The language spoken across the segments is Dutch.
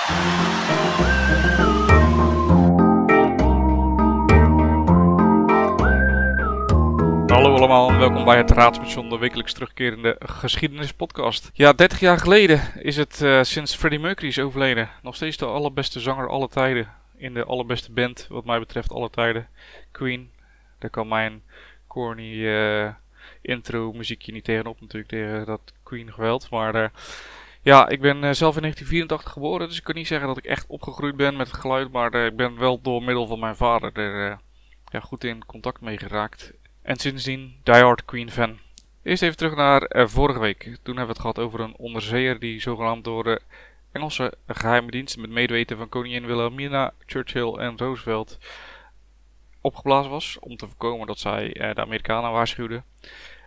Hallo allemaal en welkom bij het Raadsmission, de wekelijks terugkerende geschiedenispodcast. Ja, 30 jaar geleden is het eh, sinds Freddie Mercury is overleden. Nog steeds de allerbeste zanger aller tijden. In de allerbeste band, wat mij betreft, alle tijden. Queen. Daar kan mijn corny eh, intro muziekje niet tegenop natuurlijk, tegen dat Queen geweld. Maar eh, ja, ik ben eh, zelf in 1984 geboren, dus ik kan niet zeggen dat ik echt opgegroeid ben met het geluid. Maar eh, ik ben wel door middel van mijn vader er eh, ja, goed in contact mee geraakt. En sindsdien diehard Queen fan. Eerst even terug naar vorige week. Toen hebben we het gehad over een onderzeeër die zogenaamd door de Engelse geheime dienst met medeweten van koningin Wilhelmina, Churchill en Roosevelt opgeblazen was. Om te voorkomen dat zij de Amerikanen waarschuwden.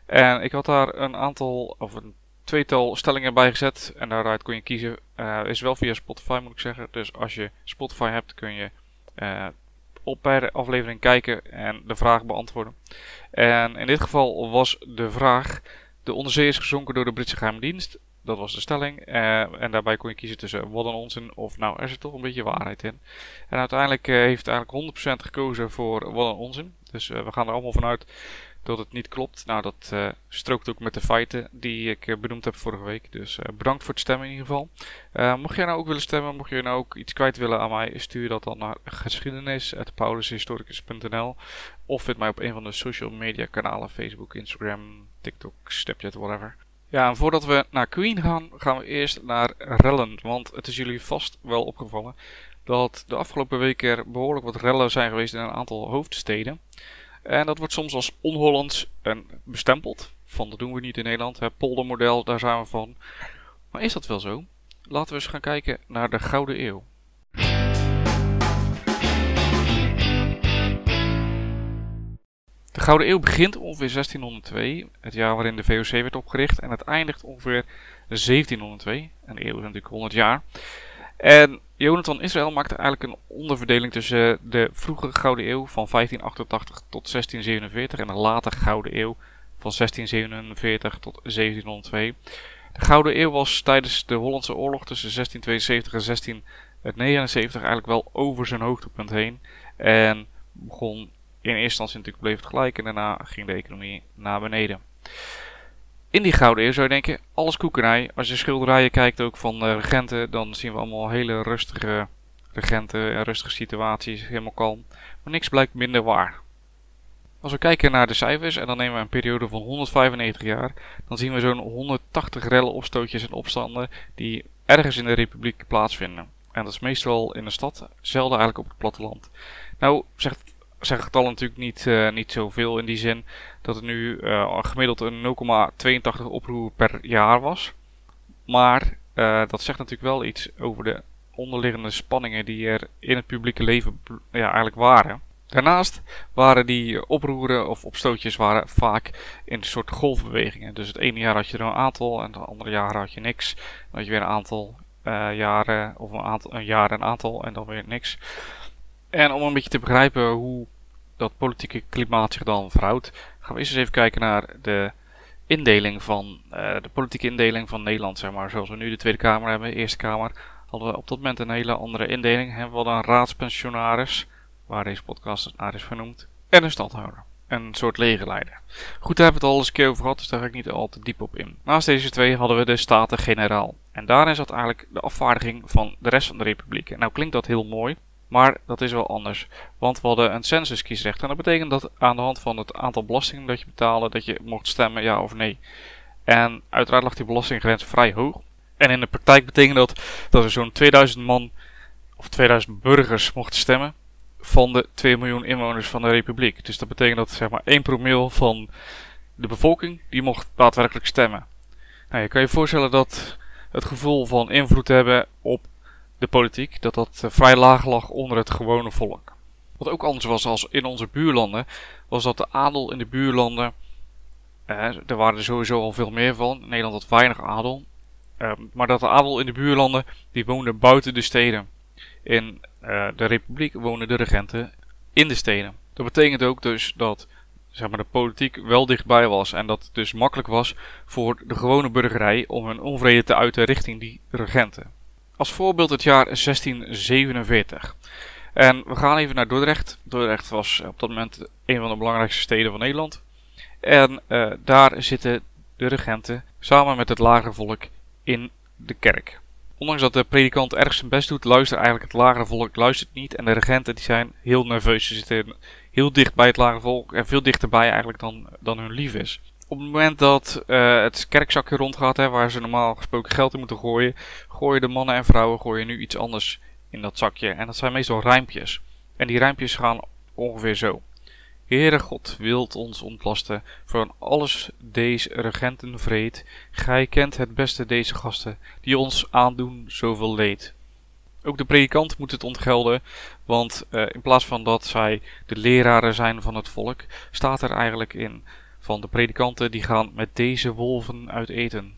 En ik had daar een aantal, of een tweetal stellingen bij gezet. En daaruit kon je kiezen. Eh, is wel via Spotify moet ik zeggen. Dus als je Spotify hebt kun je eh, op per aflevering kijken en de vraag beantwoorden. En in dit geval was de vraag: de onderzee is gezonken door de Britse geheime dienst. Dat was de stelling. Eh, en daarbij kon je kiezen tussen wat een onzin of nou er zit toch een beetje waarheid in. En uiteindelijk heeft eigenlijk 100% gekozen voor wat een onzin. Dus we gaan er allemaal vanuit dat het niet klopt. Nou, dat eh, strookt ook met de feiten die ik eh, benoemd heb vorige week. Dus eh, bedankt voor het stemmen in ieder geval. Mocht jij nou ook willen stemmen, mocht je nou ook iets kwijt willen aan mij, stuur dat dan naar geschiedenis.paulushistoricus.nl of vind mij op een van de social media kanalen, Facebook, Instagram, TikTok, Snapchat, whatever. Ja, en voordat we naar Queen gaan, gaan we eerst naar rellen. Want het is jullie vast wel opgevallen dat de afgelopen weken er behoorlijk wat rellen zijn geweest in een aantal hoofdsteden. En dat wordt soms als on-Hollands en bestempeld. Van dat doen we niet in Nederland. Het poldermodel, daar zijn we van. Maar is dat wel zo? Laten we eens gaan kijken naar de Gouden Eeuw. De Gouden Eeuw begint ongeveer 1602, het jaar waarin de VOC werd opgericht, en het eindigt ongeveer 1702. Een eeuw is natuurlijk 100 jaar. En Jonathan Israël maakte eigenlijk een onderverdeling tussen de vroege Gouden Eeuw van 1588 tot 1647 en de late Gouden Eeuw van 1647 tot 1702. De Gouden Eeuw was tijdens de Hollandse Oorlog tussen 1672 en 1679 eigenlijk wel over zijn hoogtepunt heen. En begon in eerste instantie natuurlijk bleef het gelijk en daarna ging de economie naar beneden. In die Gouden Eeuw zou je denken, alles koekenij. Als je schilderijen kijkt ook van de regenten, dan zien we allemaal hele rustige regenten en rustige situaties, helemaal kalm. Maar niks blijkt minder waar. Als we kijken naar de cijfers en dan nemen we een periode van 195 jaar, dan zien we zo'n 180 rellen, opstootjes en opstanden die ergens in de republiek plaatsvinden. En dat is meestal in de stad, zelden eigenlijk op het platteland. Nou, zegt zeggen getallen natuurlijk niet, uh, niet zoveel in die zin dat het nu uh, gemiddeld een 0,82 oproer per jaar was. Maar uh, dat zegt natuurlijk wel iets over de onderliggende spanningen die er in het publieke leven ja, eigenlijk waren. Daarnaast waren die oproeren of opstootjes waren vaak in een soort golfbewegingen. Dus het ene jaar had je er een aantal en het andere jaar had je niks. Dan had je weer een aantal jaren of een, aantal, een jaar een aantal en dan weer niks. En om een beetje te begrijpen hoe dat politieke klimaat zich dan verhoudt, gaan we eerst eens even kijken naar de indeling van uh, de politieke indeling van Nederland, zeg maar. Zoals we nu de Tweede Kamer hebben, de Eerste Kamer, hadden we op dat moment een hele andere indeling. Hebben we dan een raadspensionaris, waar deze podcast naar is vernoemd, en een stadhouder. Een soort legerleider. Goed, daar hebben we het al eens een keer over gehad, dus daar ga ik niet al te diep op in. Naast deze twee hadden we de Staten-Generaal. En daarin zat eigenlijk de afvaardiging van de rest van de republiek. Nou klinkt dat heel mooi, maar dat is wel anders. Want we hadden een censuskiesrecht. En dat betekent dat aan de hand van het aantal belastingen dat je betaalde, dat je mocht stemmen ja of nee. En uiteraard lag die belastinggrens vrij hoog. En in de praktijk betekent dat dat er zo'n 2000 man of 2000 burgers mochten stemmen van de 2 miljoen inwoners van de republiek. Dus dat betekent dat zeg maar 1 promil van de bevolking die mocht daadwerkelijk stemmen. Nou, je kan je voorstellen dat het gevoel van invloed hebben op de politiek, dat dat uh, vrij laag lag onder het gewone volk. Wat ook anders was als in onze buurlanden, was dat de adel in de buurlanden, uh, er waren er sowieso al veel meer van, Nederland had weinig adel, uh, maar dat de adel in de buurlanden, die woonde buiten de steden. In de republiek woonden de regenten in de steden. Dat betekent ook dus dat zeg maar, de politiek wel dichtbij was. En dat het dus makkelijk was voor de gewone burgerij om hun onvrede te uiten richting die regenten. Als voorbeeld het jaar 1647. En we gaan even naar Dordrecht. Dordrecht was op dat moment een van de belangrijkste steden van Nederland. En uh, daar zitten de regenten samen met het lagere volk in de kerk. Ondanks dat de predikant erg zijn best doet, luistert eigenlijk het lagere volk luistert niet. En de regenten die zijn heel nerveus. Ze zitten heel dicht bij het lagere volk en veel dichterbij eigenlijk dan, dan hun lief is. Op het moment dat uh, het kerkzakje rondgaat, hè, waar ze normaal gesproken geld in moeten gooien, gooien de mannen en vrouwen gooien nu iets anders in dat zakje. En dat zijn meestal rijmpjes. En die rijmpjes gaan ongeveer zo. Heere God wilt ons ontlasten van alles deze regenten vreed. Gij kent het beste deze gasten, die ons aandoen zoveel leed. Ook de predikant moet het ontgelden, want uh, in plaats van dat zij de leraren zijn van het volk, staat er eigenlijk in van de predikanten die gaan met deze wolven uit eten.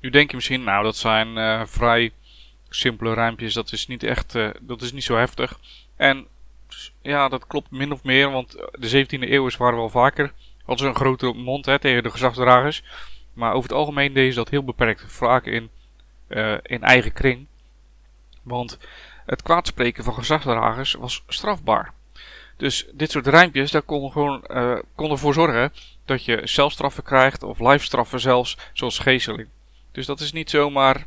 Nu denk je misschien, nou dat zijn uh, vrij simpele rijmpjes, dat is niet echt, uh, dat is niet zo heftig. En ja, dat klopt min of meer, want de 17e eeuw waren wel vaker. Ze een grote mond hè, tegen de gezagsdragers. Maar over het algemeen deden ze dat heel beperkt. Vaak in, uh, in eigen kring. Want het kwaadspreken van gezagsdragers was strafbaar. Dus dit soort rijmpjes, daar kon, gewoon, kon ervoor zorgen dat je celstraffen krijgt, of lijfstraffen zelfs, zoals geesteling. Dus dat is niet zomaar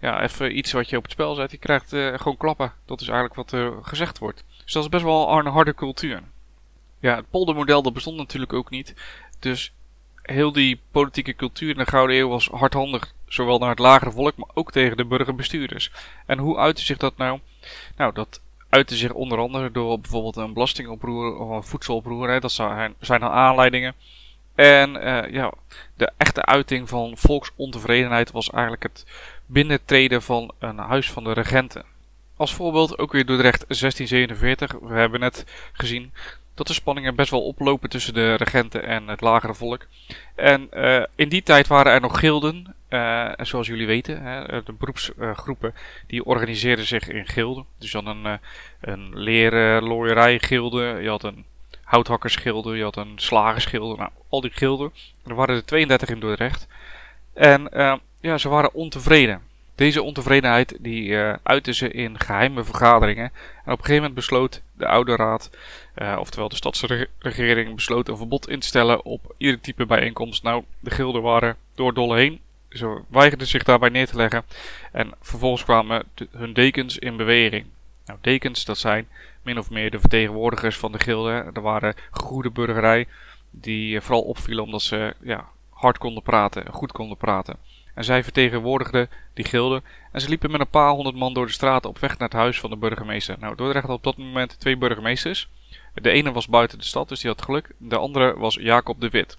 ja, even iets wat je op het spel zet. Je krijgt uh, gewoon klappen. Dat is eigenlijk wat er gezegd wordt. Dus dat is best wel een harde cultuur. Ja, het poldermodel dat bestond natuurlijk ook niet. Dus heel die politieke cultuur in de Gouden Eeuw was hardhandig. Zowel naar het lagere volk, maar ook tegen de burgerbestuurders. En hoe uitte zich dat nou? Nou, dat uitte zich onder andere door bijvoorbeeld een belastingoproer of een voedseloproer. Dat zijn, zijn dan aanleidingen. En uh, ja, de echte uiting van volksontevredenheid was eigenlijk het binnentreden van een huis van de regenten. Als voorbeeld ook weer Dordrecht 1647. We hebben net gezien dat de spanningen best wel oplopen tussen de regenten en het lagere volk. En uh, in die tijd waren er nog gilden. Uh, zoals jullie weten, hè, de beroepsgroepen die organiseerden zich in gilden. Dus je had een, uh, een leerlooierijgilde, je had een houthakkersgilde, je had een slagersgilde. Nou, al die gilden. Er waren er 32 in Dordrecht. En ja, ze waren ontevreden. Deze ontevredenheid die uh, uitte ze in geheime vergaderingen. En op een gegeven moment besloot de oude raad, uh, oftewel de stadsregering, besloot een verbod in te stellen op ieder type bijeenkomst. Nou, de gilden waren door dolle heen. Ze weigerden zich daarbij neer te leggen. En vervolgens kwamen hun dekens in beweging. Nou, dekens, dat zijn min of meer de vertegenwoordigers van de gilden. Er waren goede burgerij die uh, vooral opvielen omdat ze ja, hard konden praten, goed konden praten. En zij vertegenwoordigden die gilde. En ze liepen met een paar honderd man door de straten op weg naar het huis van de burgemeester. Nou, Dordrecht had op dat moment twee burgemeesters. De ene was buiten de stad, dus die had geluk. De andere was Jacob de Wit.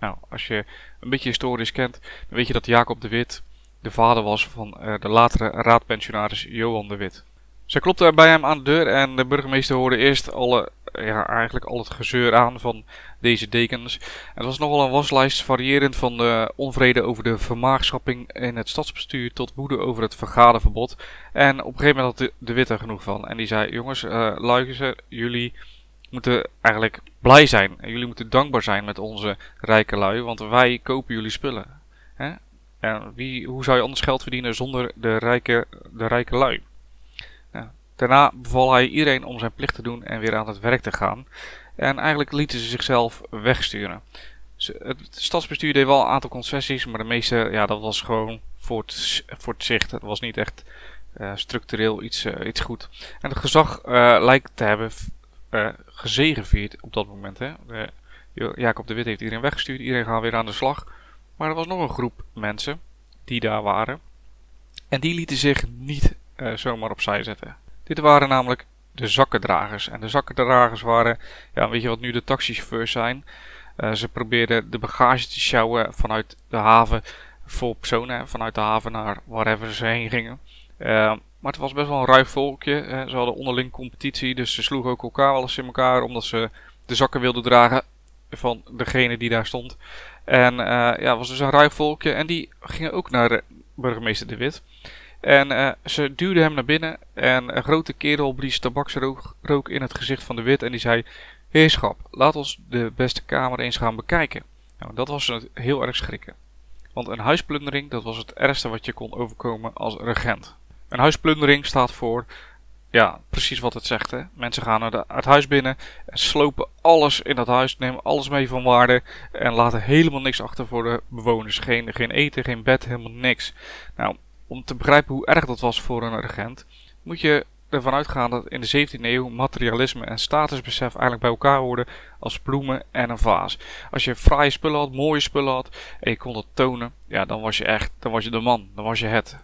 Nou, als je een beetje historisch kent, dan weet je dat Jacob de Wit de vader was van uh, de latere raadpensionaris Johan de Wit. Zij klopte bij hem aan de deur en de burgemeester hoorde eerst alle, ja, eigenlijk al het gezeur aan van deze dekens. Het was nogal een waslijst variërend van de onvrede over de vermaagschapping in het stadsbestuur tot woede over het vergaderverbod. En op een gegeven moment had de, de Witte genoeg van. En die zei, jongens, uh, jullie moeten eigenlijk blij zijn. Jullie moeten dankbaar zijn met onze rijke lui, want wij kopen jullie spullen. Hè? En wie, hoe zou je anders geld verdienen zonder de rijke, de rijke lui? Daarna beval hij iedereen om zijn plicht te doen en weer aan het werk te gaan. En eigenlijk lieten ze zichzelf wegsturen. Het stadsbestuur deed wel een aantal concessies, maar de meeste, ja, dat was gewoon voor het, voor het zicht. Het was niet echt uh, structureel iets, uh, iets goed. En het gezag uh, lijkt te hebben gezegevierd op dat moment. Hè. Jacob de Wit heeft iedereen weggestuurd, iedereen gaat weer aan de slag. Maar er was nog een groep mensen die daar waren. En die lieten zich niet zomaar opzij zetten. Dit waren namelijk de zakkendragers. En de zakkendragers waren, ja, weet je wat nu de taxichauffeurs zijn? Uh, ze probeerden de bagage te sjouwen vanuit de haven voor personen, vanuit de haven naar wherever ze heen gingen. Uh, maar het was best wel een ruig volkje. Hè. Ze hadden onderling competitie, dus ze sloegen ook elkaar alles in elkaar omdat ze de zakken wilden dragen van degene die daar stond. En uh, ja, het was dus een ruig volkje en die gingen ook naar burgemeester De Wit. En uh, ze duwde hem naar binnen en een grote kerel blies tabaksrook rook in het gezicht van de wit en die zei... Heerschap, laat ons de beste kamer eens gaan bekijken. Nou, dat was heel erg schrikken. Want een huisplundering, dat was het ergste wat je kon overkomen als regent. Een huisplundering staat voor, ja, precies wat het zegt. Hè. Mensen gaan naar het huis binnen en slopen alles in dat huis, nemen alles mee van waarde en laten helemaal niks achter voor de bewoners. Geen, geen eten, geen bed, helemaal niks. Nou, om te begrijpen hoe erg dat was voor een regent, moet je ervan uitgaan dat in de 17e eeuw materialisme en statusbesef eigenlijk bij elkaar hoorden als bloemen en een vaas. Als je fraaie spullen had, mooie spullen had en je kon dat tonen, ja, dan was je echt, dan was je de man, dan was je het.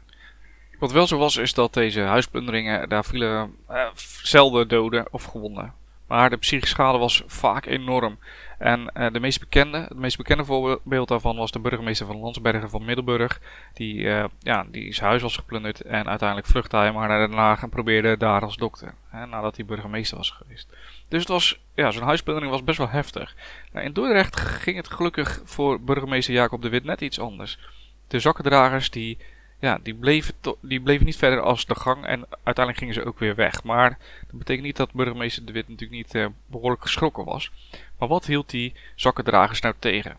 Wat wel zo was, is dat deze huisplunderingen, daar vielen eh, zelden doden of gewonden. Maar de psychische schade was vaak enorm. En uh, de meest bekende, het meest bekende voorbeeld daarvan was de burgemeester van Landsbergen van Middelburg. Die, uh, ja, die zijn huis was geplunderd en uiteindelijk vluchtte hij maar naar Den Haag en probeerde daar als dokter. Hè, nadat hij burgemeester was geweest. Dus het was, ja, zo'n huisplundering was best wel heftig. Nou, in Dordrecht ging het gelukkig voor burgemeester Jacob de Wit net iets anders. De zakkendragers die ja, die bleven, die bleven niet verder als de gang en uiteindelijk gingen ze ook weer weg. Maar dat betekent niet dat burgemeester De Wit natuurlijk niet uh, behoorlijk geschrokken was. Maar wat hield die zakkendragers nou tegen?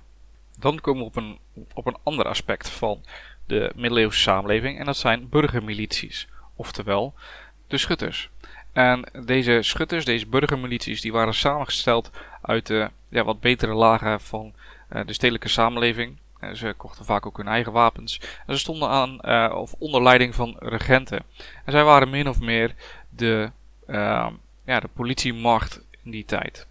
Dan komen we op een, op een ander aspect van de middeleeuwse samenleving en dat zijn burgermilities, oftewel de schutters. En deze schutters, deze burgermilities, die waren samengesteld uit de ja, wat betere lagen van uh, de stedelijke samenleving. Eh, ze kochten vaak ook hun eigen wapens. En ze stonden aan uh, of onder leiding van regenten. En zij waren min of meer de, ja, de politiemacht in die tijd.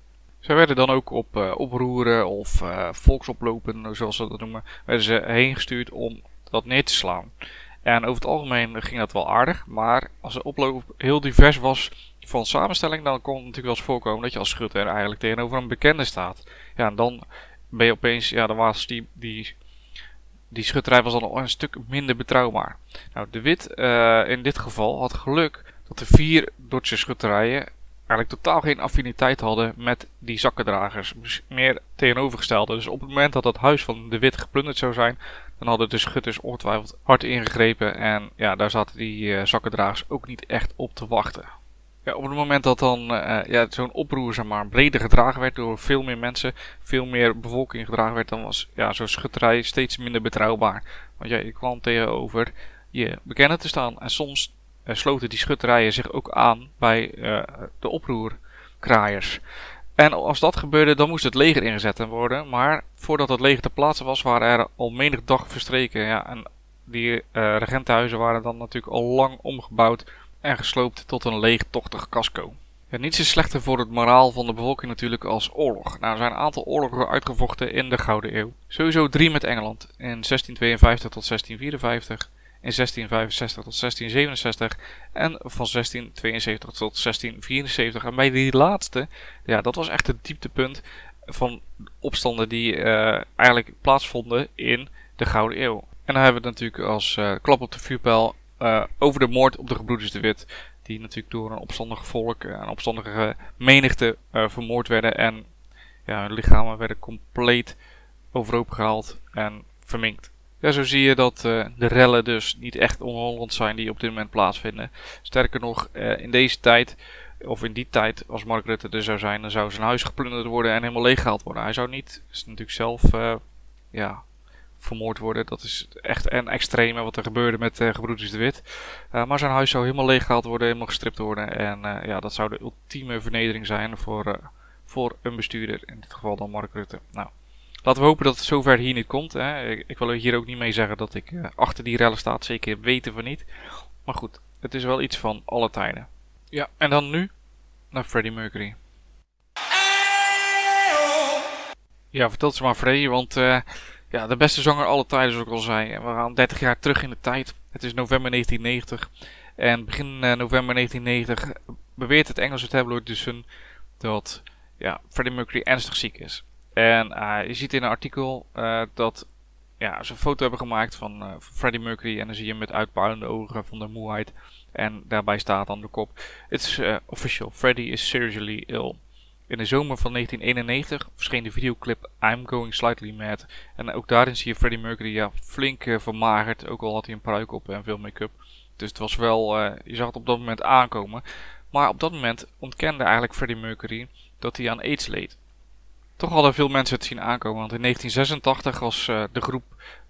Zij werden dan ook op uh, oproeren of volksoplopen, zoals ze dat noemen, werden ze heen gestuurd om dat neer te slaan. En over het algemeen ging dat wel aardig, maar als de oploop heel divers was van samenstelling, dan kon het natuurlijk wel eens voorkomen dat je als schutter eigenlijk tegenover een bekende staat. Ja, en dan ben je opeens, ja, dan was die, die, die schutterij was al een stuk minder betrouwbaar. Nou, de Wit uh, in dit geval had geluk dat de vier Dordtse schutterijen eigenlijk totaal geen affiniteit hadden met die zakkendragers. Dus meer tegenovergestelde. Dus op het moment dat dat huis van de Wit geplunderd zou zijn, dan hadden de schutters ongetwijfeld hard ingegrepen. En ja, daar zaten die uh, zakkendragers ook niet echt op te wachten. Ja, op het moment dat dan uh, ja, zo'n oproer maar, breder gedragen werd door veel meer mensen, veel meer bevolking gedragen werd, dan was ja, zo'n schutterij steeds minder betrouwbaar. Want ja, je kwam tegenover je bekenden te staan. En soms sloten die schutterijen zich ook aan bij uh, de oproerkraaiers. En als dat gebeurde, dan moest het leger ingezet worden. Maar voordat het leger te plaatsen was, waren er al menig dag verstreken. Ja, en die regentenhuizen waren dan natuurlijk al lang omgebouwd en gesloopt tot een leegtochtig casco. Ja, niets is slechter voor het moraal van de bevolking natuurlijk als oorlog. Nou, er zijn een aantal oorlogen uitgevochten in de Gouden Eeuw. Sowieso drie met Engeland in 1652 tot 1654, in 1665 tot 1667 en van 1672 tot 1674. En bij die laatste, ja, dat was echt het dieptepunt van opstanden die uh, eigenlijk plaatsvonden in de Gouden Eeuw. En dan hebben we het natuurlijk als uh, klap op de vuurpijl uh, over de moord op de gebroeders de Wit. Die natuurlijk door een opstandig volk, een eh, opstandige menigte vermoord werden. En ja, hun lichamen werden compleet overhoop gehaald en verminkt. Ja, zo zie je dat uh, de rellen dus niet echt onholland zijn die op dit moment plaatsvinden. Sterker nog, uh, in deze tijd, of in die tijd, als Mark Rutte er zou zijn, dan zou zijn huis geplunderd worden en helemaal leeggehaald worden. Hij zou niet, is natuurlijk zelf, uh, ja, vermoord worden. Dat is echt een extreme wat er gebeurde met Gebroeders de Wit. Maar zijn huis zou helemaal leeggehaald worden, helemaal gestript worden. En ja, dat zou de ultieme vernedering zijn voor, voor een bestuurder. In dit geval dan Mark Rutte. Nou, laten we hopen dat het zover hier niet komt. Hè. Ik, ik, wil hier ook niet mee zeggen dat ik achter die rellen sta. Zeker weten we niet. Maar goed, het is wel iets van alle tijden. Ja, en dan nu naar Freddie Mercury. Ja, vertel ze maar Freddie, want... Ja, de beste zanger alle tijden, zoals ik al zei. We gaan 30 jaar terug in de tijd. Het is november 1990. En begin uh, november 1990 beweert het Engelse tabloid The Sun dat ja, Freddie Mercury ernstig ziek is. En uh, je ziet in een artikel uh, dat ja, ze een foto hebben gemaakt van Freddie Mercury. En dan zie je hem met uitpuilende ogen van de moeheid. En daarbij staat aan de kop: It's official, Freddie is seriously ill. In de zomer van 1991 verscheen de videoclip I'm Going Slightly Mad. En ook daarin zie je Freddie Mercury ja, flink vermagerd. Ook al had hij een pruik op en veel make-up. Dus het was wel, je zag het op dat moment aankomen. Maar op dat moment ontkende eigenlijk Freddie Mercury dat hij aan AIDS leed. Toch hadden veel mensen het zien aankomen, want in 1986 was uh, de groep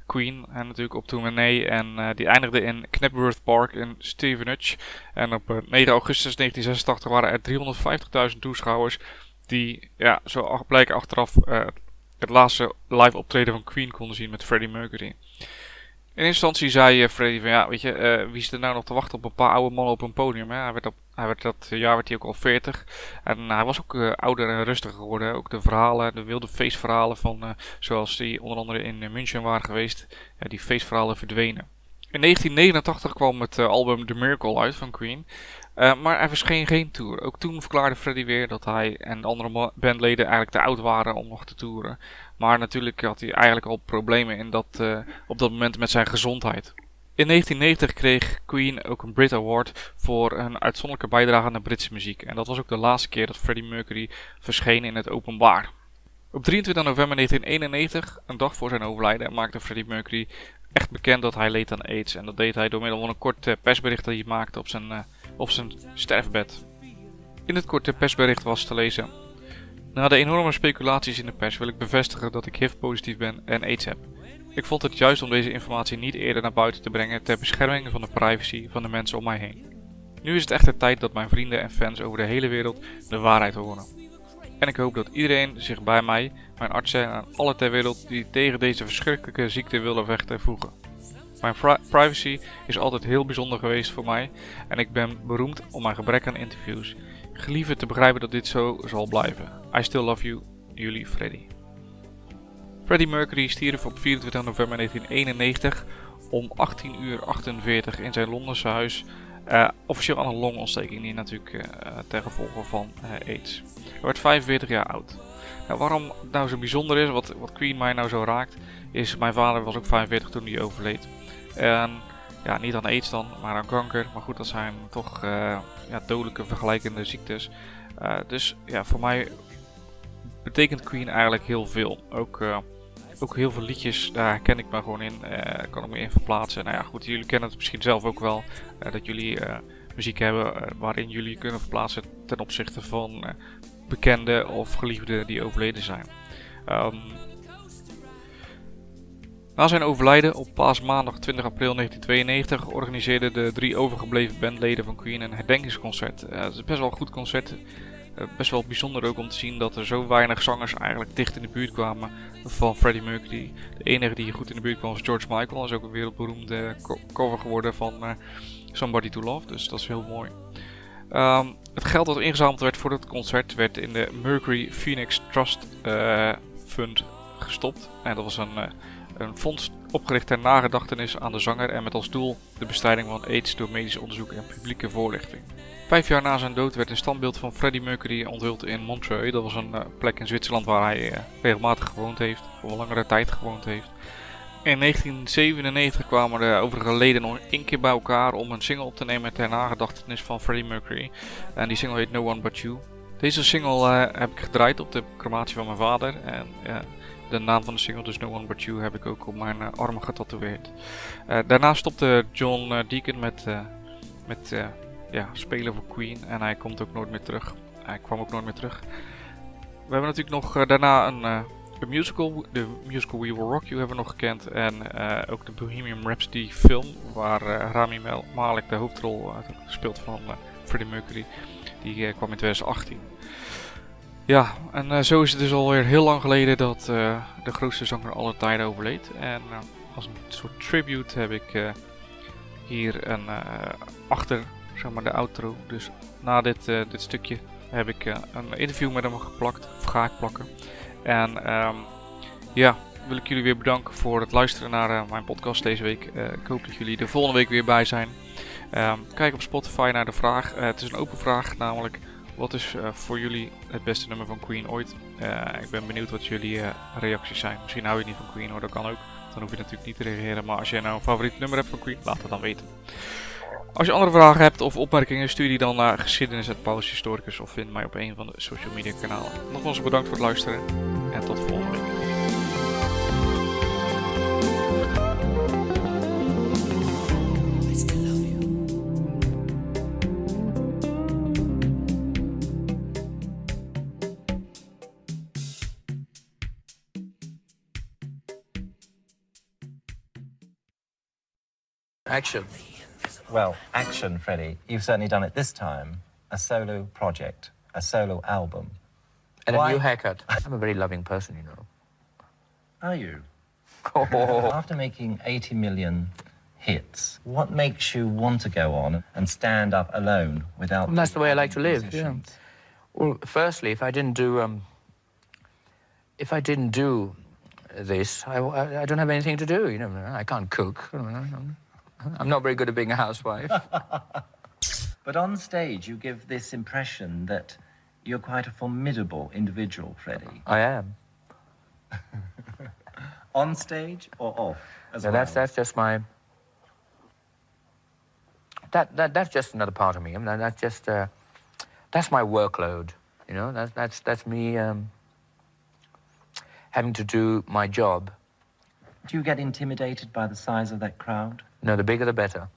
Queen en natuurlijk op tournee en uh, die eindigde in Knapworth Park in Stevenage. En op uh, 9 augustus 1986 waren er 350.000 toeschouwers die, ja, zo blijken achteraf het laatste live optreden van Queen konden zien met Freddie Mercury. In instantie zei Freddie van ja, weet je, wie is er nou nog te wachten op een paar oude mannen op een podium? Hè? Hij, werd op, hij werd dat jaar werd hij ook al 40 en hij was ook uh, ouder en rustiger geworden. Ook de verhalen, de wilde feestverhalen van zoals die onder andere in München waren geweest, ja, die feestverhalen verdwenen. In 1989 kwam het album The Miracle uit van Queen. maar er verscheen geen tour. Ook toen verklaarde Freddie weer dat hij en de andere bandleden eigenlijk te oud waren om nog te toeren. Maar natuurlijk had hij eigenlijk al problemen in dat, op dat moment met zijn gezondheid. In 1990 kreeg Queen ook een Brit Award voor een uitzonderlijke bijdrage aan de Britse muziek. En dat was ook de laatste keer dat Freddie Mercury verscheen in het openbaar. Op 23 november 1991, een dag voor zijn overlijden, maakte Freddie Mercury echt bekend dat hij leed aan AIDS. En dat deed hij door middel van een kort persbericht dat hij maakte op zijn, uh, op zijn sterfbed. In het korte persbericht was te lezen: na de enorme speculaties in de pers wil ik bevestigen dat ik HIV-positief ben en AIDS heb. Ik vond het juist om deze informatie niet eerder naar buiten te brengen ter bescherming van de privacy van de mensen om mij heen. Nu is het echter tijd dat mijn vrienden en fans over de hele wereld de waarheid horen. En ik hoop dat iedereen zich bij mij, mijn artsen en alle ter wereld die tegen deze verschrikkelijke ziekte willen vechten voegen. Mijn privacy is altijd heel bijzonder geweest voor mij en ik ben beroemd om mijn gebrek aan interviews gelieve te begrijpen dat dit zo zal blijven. I still love you, jullie Freddy. Freddie Mercury stierf op 24 november 1991 om 18 uur 48 in zijn Londense huis. Uh, officieel aan een longontsteking die natuurlijk uh, ten gevolge van AIDS. Hij werd 45 jaar oud. Nou, waarom het nou zo bijzonder is, wat, wat Queen mij nou zo raakt, is mijn vader was ook 45 toen hij overleed. En ja, niet aan aids dan, maar aan kanker. Maar goed, dat zijn toch ja, dodelijke vergelijkende ziektes. Dus ja, voor mij betekent Queen eigenlijk heel veel. Ook, ook heel veel liedjes, daar ken ik me gewoon in. kan ik me in verplaatsen. Nou ja, goed, jullie kennen het misschien zelf ook wel. dat jullie muziek hebben waarin jullie kunnen verplaatsen ten opzichte van bekenden of geliefden die overleden zijn. Um, na zijn overlijden op paasmaandag 20 april 1992 organiseerden de drie overgebleven bandleden van Queen een herdenkingsconcert. Uh, het is best wel een goed concert. Uh, best wel bijzonder ook om te zien dat er zo weinig zangers eigenlijk dicht in de buurt kwamen van Freddie Mercury. De enige die goed in de buurt kwam was George Michael. Dat is ook een wereldberoemde cover geworden van uh, Somebody to Love. Dus dat is heel mooi. Um, het geld dat ingezameld werd voor het concert werd in de Mercury Phoenix Trust Fund gestopt. En dat was een een fonds opgericht ter nagedachtenis aan de zanger en met als doel de bestrijding van AIDS door medisch onderzoek en publieke voorlichting. Vijf jaar na zijn dood werd een standbeeld van Freddie Mercury onthuld in Montreux. Dat was een uh, plek in Zwitserland waar hij uh, regelmatig gewoond heeft, voor langere tijd gewoond heeft. In 1997 kwamen de overige leden nog één keer bij elkaar om een single op te nemen ter nagedachtenis van Freddie Mercury. En die single heet No One But You. Deze single uh, heb ik gedraaid op de crematie van mijn vader. En de naam van de single, dus No One But You, heb ik ook op mijn armen getatoeëerd. Daarna stopte John Deacon met, met ja, spelen voor Queen en hij komt ook nooit meer terug. Hij kwam ook nooit meer terug. We hebben natuurlijk nog daarna een, een, musical, de musical We Will Rock You hebben we nog gekend. En ook de Bohemian Rhapsody film, waar Rami Malek de hoofdrol speelt van Freddie Mercury. Die kwam in 2018. Ja, en zo is het dus alweer heel lang geleden dat de grootste zanger aller tijden overleed. En als een soort tribute heb ik hier een achter, zeg maar de outro. Dus na dit, dit stukje heb ik een interview met hem geplakt, of ga ik plakken. En um, ja, wil ik jullie weer bedanken voor het luisteren naar mijn podcast deze week. ik hoop dat jullie er volgende week weer bij zijn. Um, kijk op Spotify naar de vraag. het is een open vraag, namelijk wat is voor jullie het beste nummer van Queen ooit? Ik ben benieuwd wat jullie reacties zijn. Misschien hou je niet van Queen hoor, dat kan ook. Dan hoef je natuurlijk niet te reageren. Maar als jij nou een favoriet nummer hebt van Queen, laat het dan weten. Als je andere vragen hebt of opmerkingen, stuur die dan naar geschiedenis.paulushistoricus of vind mij op een van de social media kanalen. Nogmaals bedankt voor het luisteren en tot volgende week. Action. Well, action, Freddie. You've certainly done it this time. A solo project, a solo album. And Why- a new haircut. I'm a very loving person, you know. Are you? Oh. After making 80 million hits, what makes you want to go on and stand up alone without. Well, that's the way I like to live, yeah. Well, firstly, if I didn't do um, if I didn't do this, I, I, I don't have anything to do. You know, I can't cook. I'm, not very good at being a housewife. But on stage, you give this impression that you're quite a formidable individual, Freddie. I am. On stage or off? As well? that's that's just my. That, that that's just another part of me. I mean, that's just uh, that's my workload. You know, that's that's that's me um, having to do my job. Do you get intimidated by the size of that crowd? No, the bigger the better,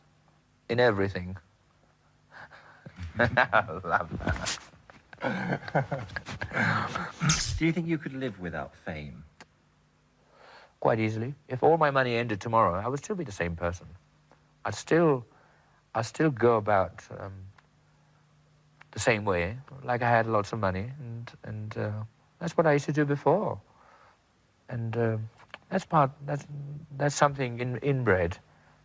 in everything. I love that. Do you think you could live without fame? Quite easily. If all my money ended tomorrow, I would still be the same person. I'd still, I'd still go about um, the same way, like I had lots of money, and and uh, that's what I used to do before. And uh, that's part. That's that's something in inbred.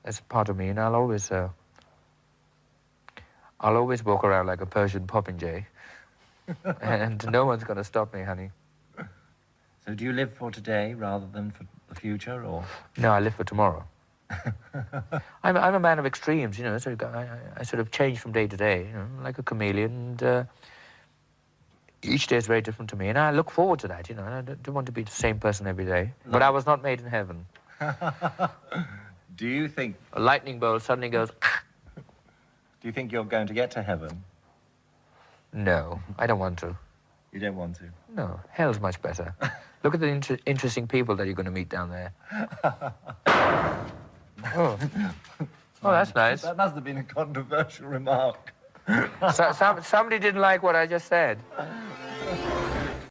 That's part of me, and I'll always. Uh, I'll always walk around like a Persian popinjay, and no one's going to stop me, honey. So do you live for today rather than for the future, or No, I live for tomorrow. I'm, I'm a man of extremes, you know. So I, I, I sort of change from day to day, you know, like a chameleon. And uh, each day is very different to me, and I look forward to that. You know, and I don't, don't want to be the same person every day. But I was not made in heaven. do you think A lightning bolt suddenly goes. do you think you're going to get to heaven? No, I don't want to. You don't want to. No, hell's much better. Look at the inter- interesting people that you're going to meet down there. oh. oh, that's nice. That must have been a controversial remark. So, some, somebody didn't like what I just said.